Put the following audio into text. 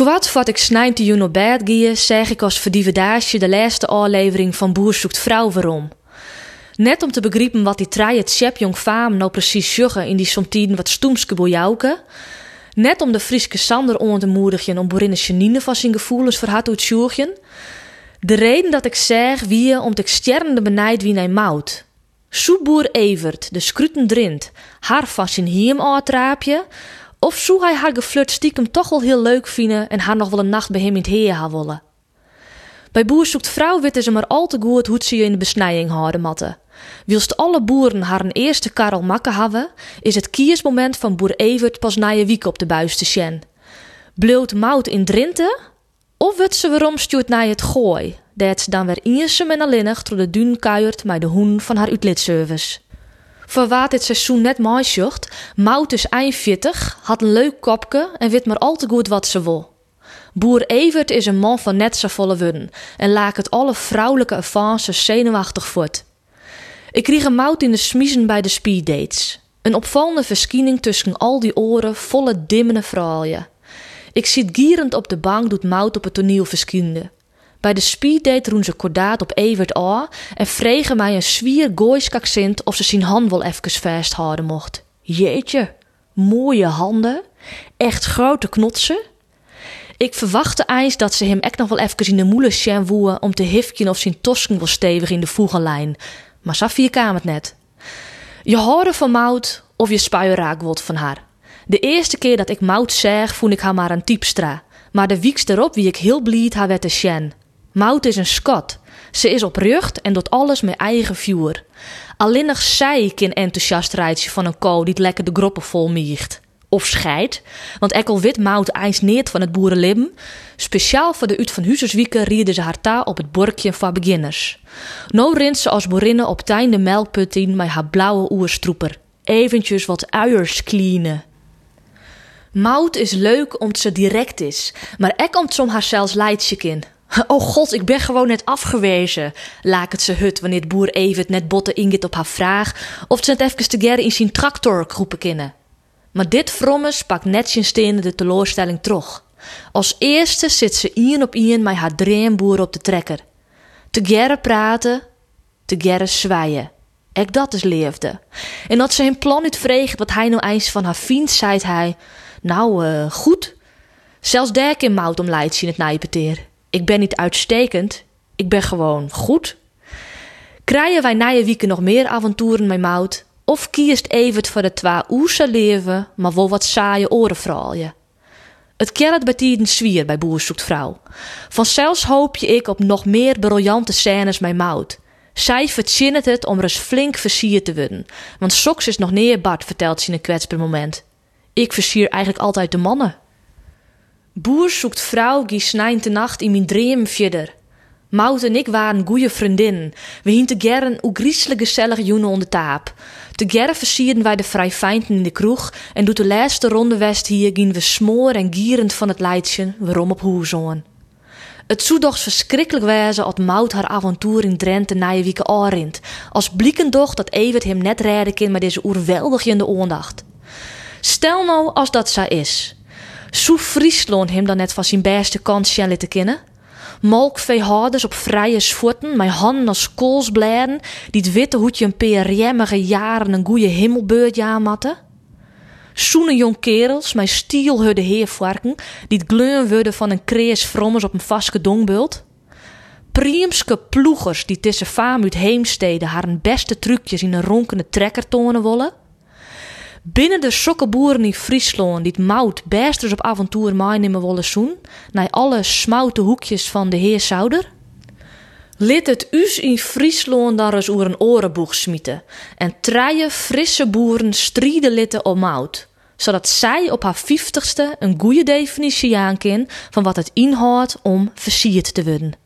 Kwart wat ik snijm te juno bed gie, zeg ik als verdievendaasje de laatste aflevering van Boer zoekt vrouw waarom. Net om te begrijpen wat die trein het nou precies juggen in die somtiden wat stoemske bojauken. Net om de Frieske Sander on te moedigen om boerinne Janine van zijn gevoelens voor haar te De reden dat ik zeg wie om te sterrende benijd wie hij mout. Soeboer Evert, de scruten drint, haar van zijn hiem aantraapje, of zou hij haar geflirt stiekem toch wel heel leuk vinden en haar nog wel een nacht bij hem in het heer haar willen. Bij Boer zoekt vrouw weten ze maar al te goed hoe ze je in de besnijing houden matten. Wilst alle boeren haar een eerste karel makken hebben, is het kiesmoment van boer Evert pas na je wiek op de buis te sjen. Bloot mout in Drenthe? Of wordt ze weer omstuurd naar het gooi, dat ze dan weer eenzaam en alleenig door de duin kuiert met de hoen van haar uitlitservice. Voor wat dit seizoen net mooi zocht, mout is eind 40, had een leuk kopje en weet maar al te goed wat ze wil. Boer Evert is een man van net zo volle wudden en laat het alle vrouwelijke avances zenuwachtig voort. Ik kreeg een mout in de smiezen bij de speeddates. Een opvallende verschiening tussen al die oren volle dimmende vrouwen. Ik zit gierend op de bank doet mout op het toneel verschiende. Bij de speeddate roen ze kordaat op Evert A en vregen mij een zwier gooisk of ze zijn hand wel even vasthouden mocht. Jeetje, mooie handen, echt grote knotsen. Ik verwachtte eens dat ze hem echt nog wel even in de moelen woeën om te hifken of zijn tosken wel stevig in de voegenlijn. Maar Safie kwam het net. Je hoorde van Mout of je spuieraak wordt van haar. De eerste keer dat ik Mout zeg, voel ik haar maar een typstra. Maar de wieks erop wie ik heel blied haar werd te sjen. Mout is een skot. Ze is oprucht en doet alles met eigen vuur. Alleen nog zij kan enthousiast rijden van een kool die lekker de groppen vol miegt. Of scheid, want ekkel wit mout eins neert van het boerenlibben. Speciaal voor de uit van Huzerswieken rieden ze haar taal op het borkje van beginners. Nou rint ze als boerinne op tijn de melkput in met haar blauwe oerstroeper. Eventjes wat uiers cleanen. Mout is leuk omdat ze direct is, maar ek komt som haar zelfs leidje in. Oh god, ik ben gewoon net afgewezen, laakt ze hut wanneer boer even net botte inget op haar vraag of ze het even together in zijn tractor groepen kennen. Maar dit frommes pakt net zijn stenen de teleurstelling terug. Als eerste zit ze ien op ien met haar dreemboer op de trekker. Te praten, te zwijen. Ek dat is leefde. En dat ze hem plan niet vreeg wat hij nou eens van haar vriend, zei hij... Nou, uh, goed. Zelfs daar in mout om leidt in het nijpeteer. Ik ben niet uitstekend, ik ben gewoon goed. Krijgen wij na je wieken nog meer avonturen met mout? Of kiest Evert voor de twee oese leven, maar wel wat saaie oren Het kerret bij tiden zwier bij Boer zoekt vrouw. Vanzelfs hoop je ik op nog meer briljante scènes met mout. Zij verzinnen het om er eens flink versierd te worden. Want Soks is nog neer Bart, vertelt ze in een kwetsbaar moment. Ik versier eigenlijk altijd de mannen. Boer zoekt vrouw gie snijnt de nacht in mijn dream verder. En ik waren goeie vriendinnen. We hienten gern hoe griezelig gezellig joenen onder taap. Te gern versierden wij de vrij feinten in de kroeg en doet de laatste ronde west hier gingen we smoor en gierend van het leidje waarom op hoezongen. Het zou verschrikkelijk wezen als Mout haar avontuur in Drenthe na je wieken aanrint. Als blikken doch dat Evert hem net redden kan met deze oerweldigende aandacht. Stel nou als dat zo is. Zo Friesland hem dan net van zijn beste kant zien te kennen? Molkveehouders op vrije voeten, met handen als koolsbladen, die het witte hoedje een paar jemmige jaren een goeie hemelbeurt jaarmatten? Zoene jong kerels met stielhudde heervarken, die het gleun van een krees frommers op een vaske dongbult? Priemske ploegers die tussen faam uit heemsteden haar beste trucjes in een ronkende trekker tonen willen? Binnen de sokkenboeren in Friesland die het mout best op avontuur meenemen willen zoen, naar alle smoute hoekjes van de heer Souder? Lid het us in Friesland daar eens oer een orenboeg smieten en treien frisse boeren strieden litten om mout, zodat zij op haar vijftigste een goede definitie aanken van wat het inhoudt om versierd te worden.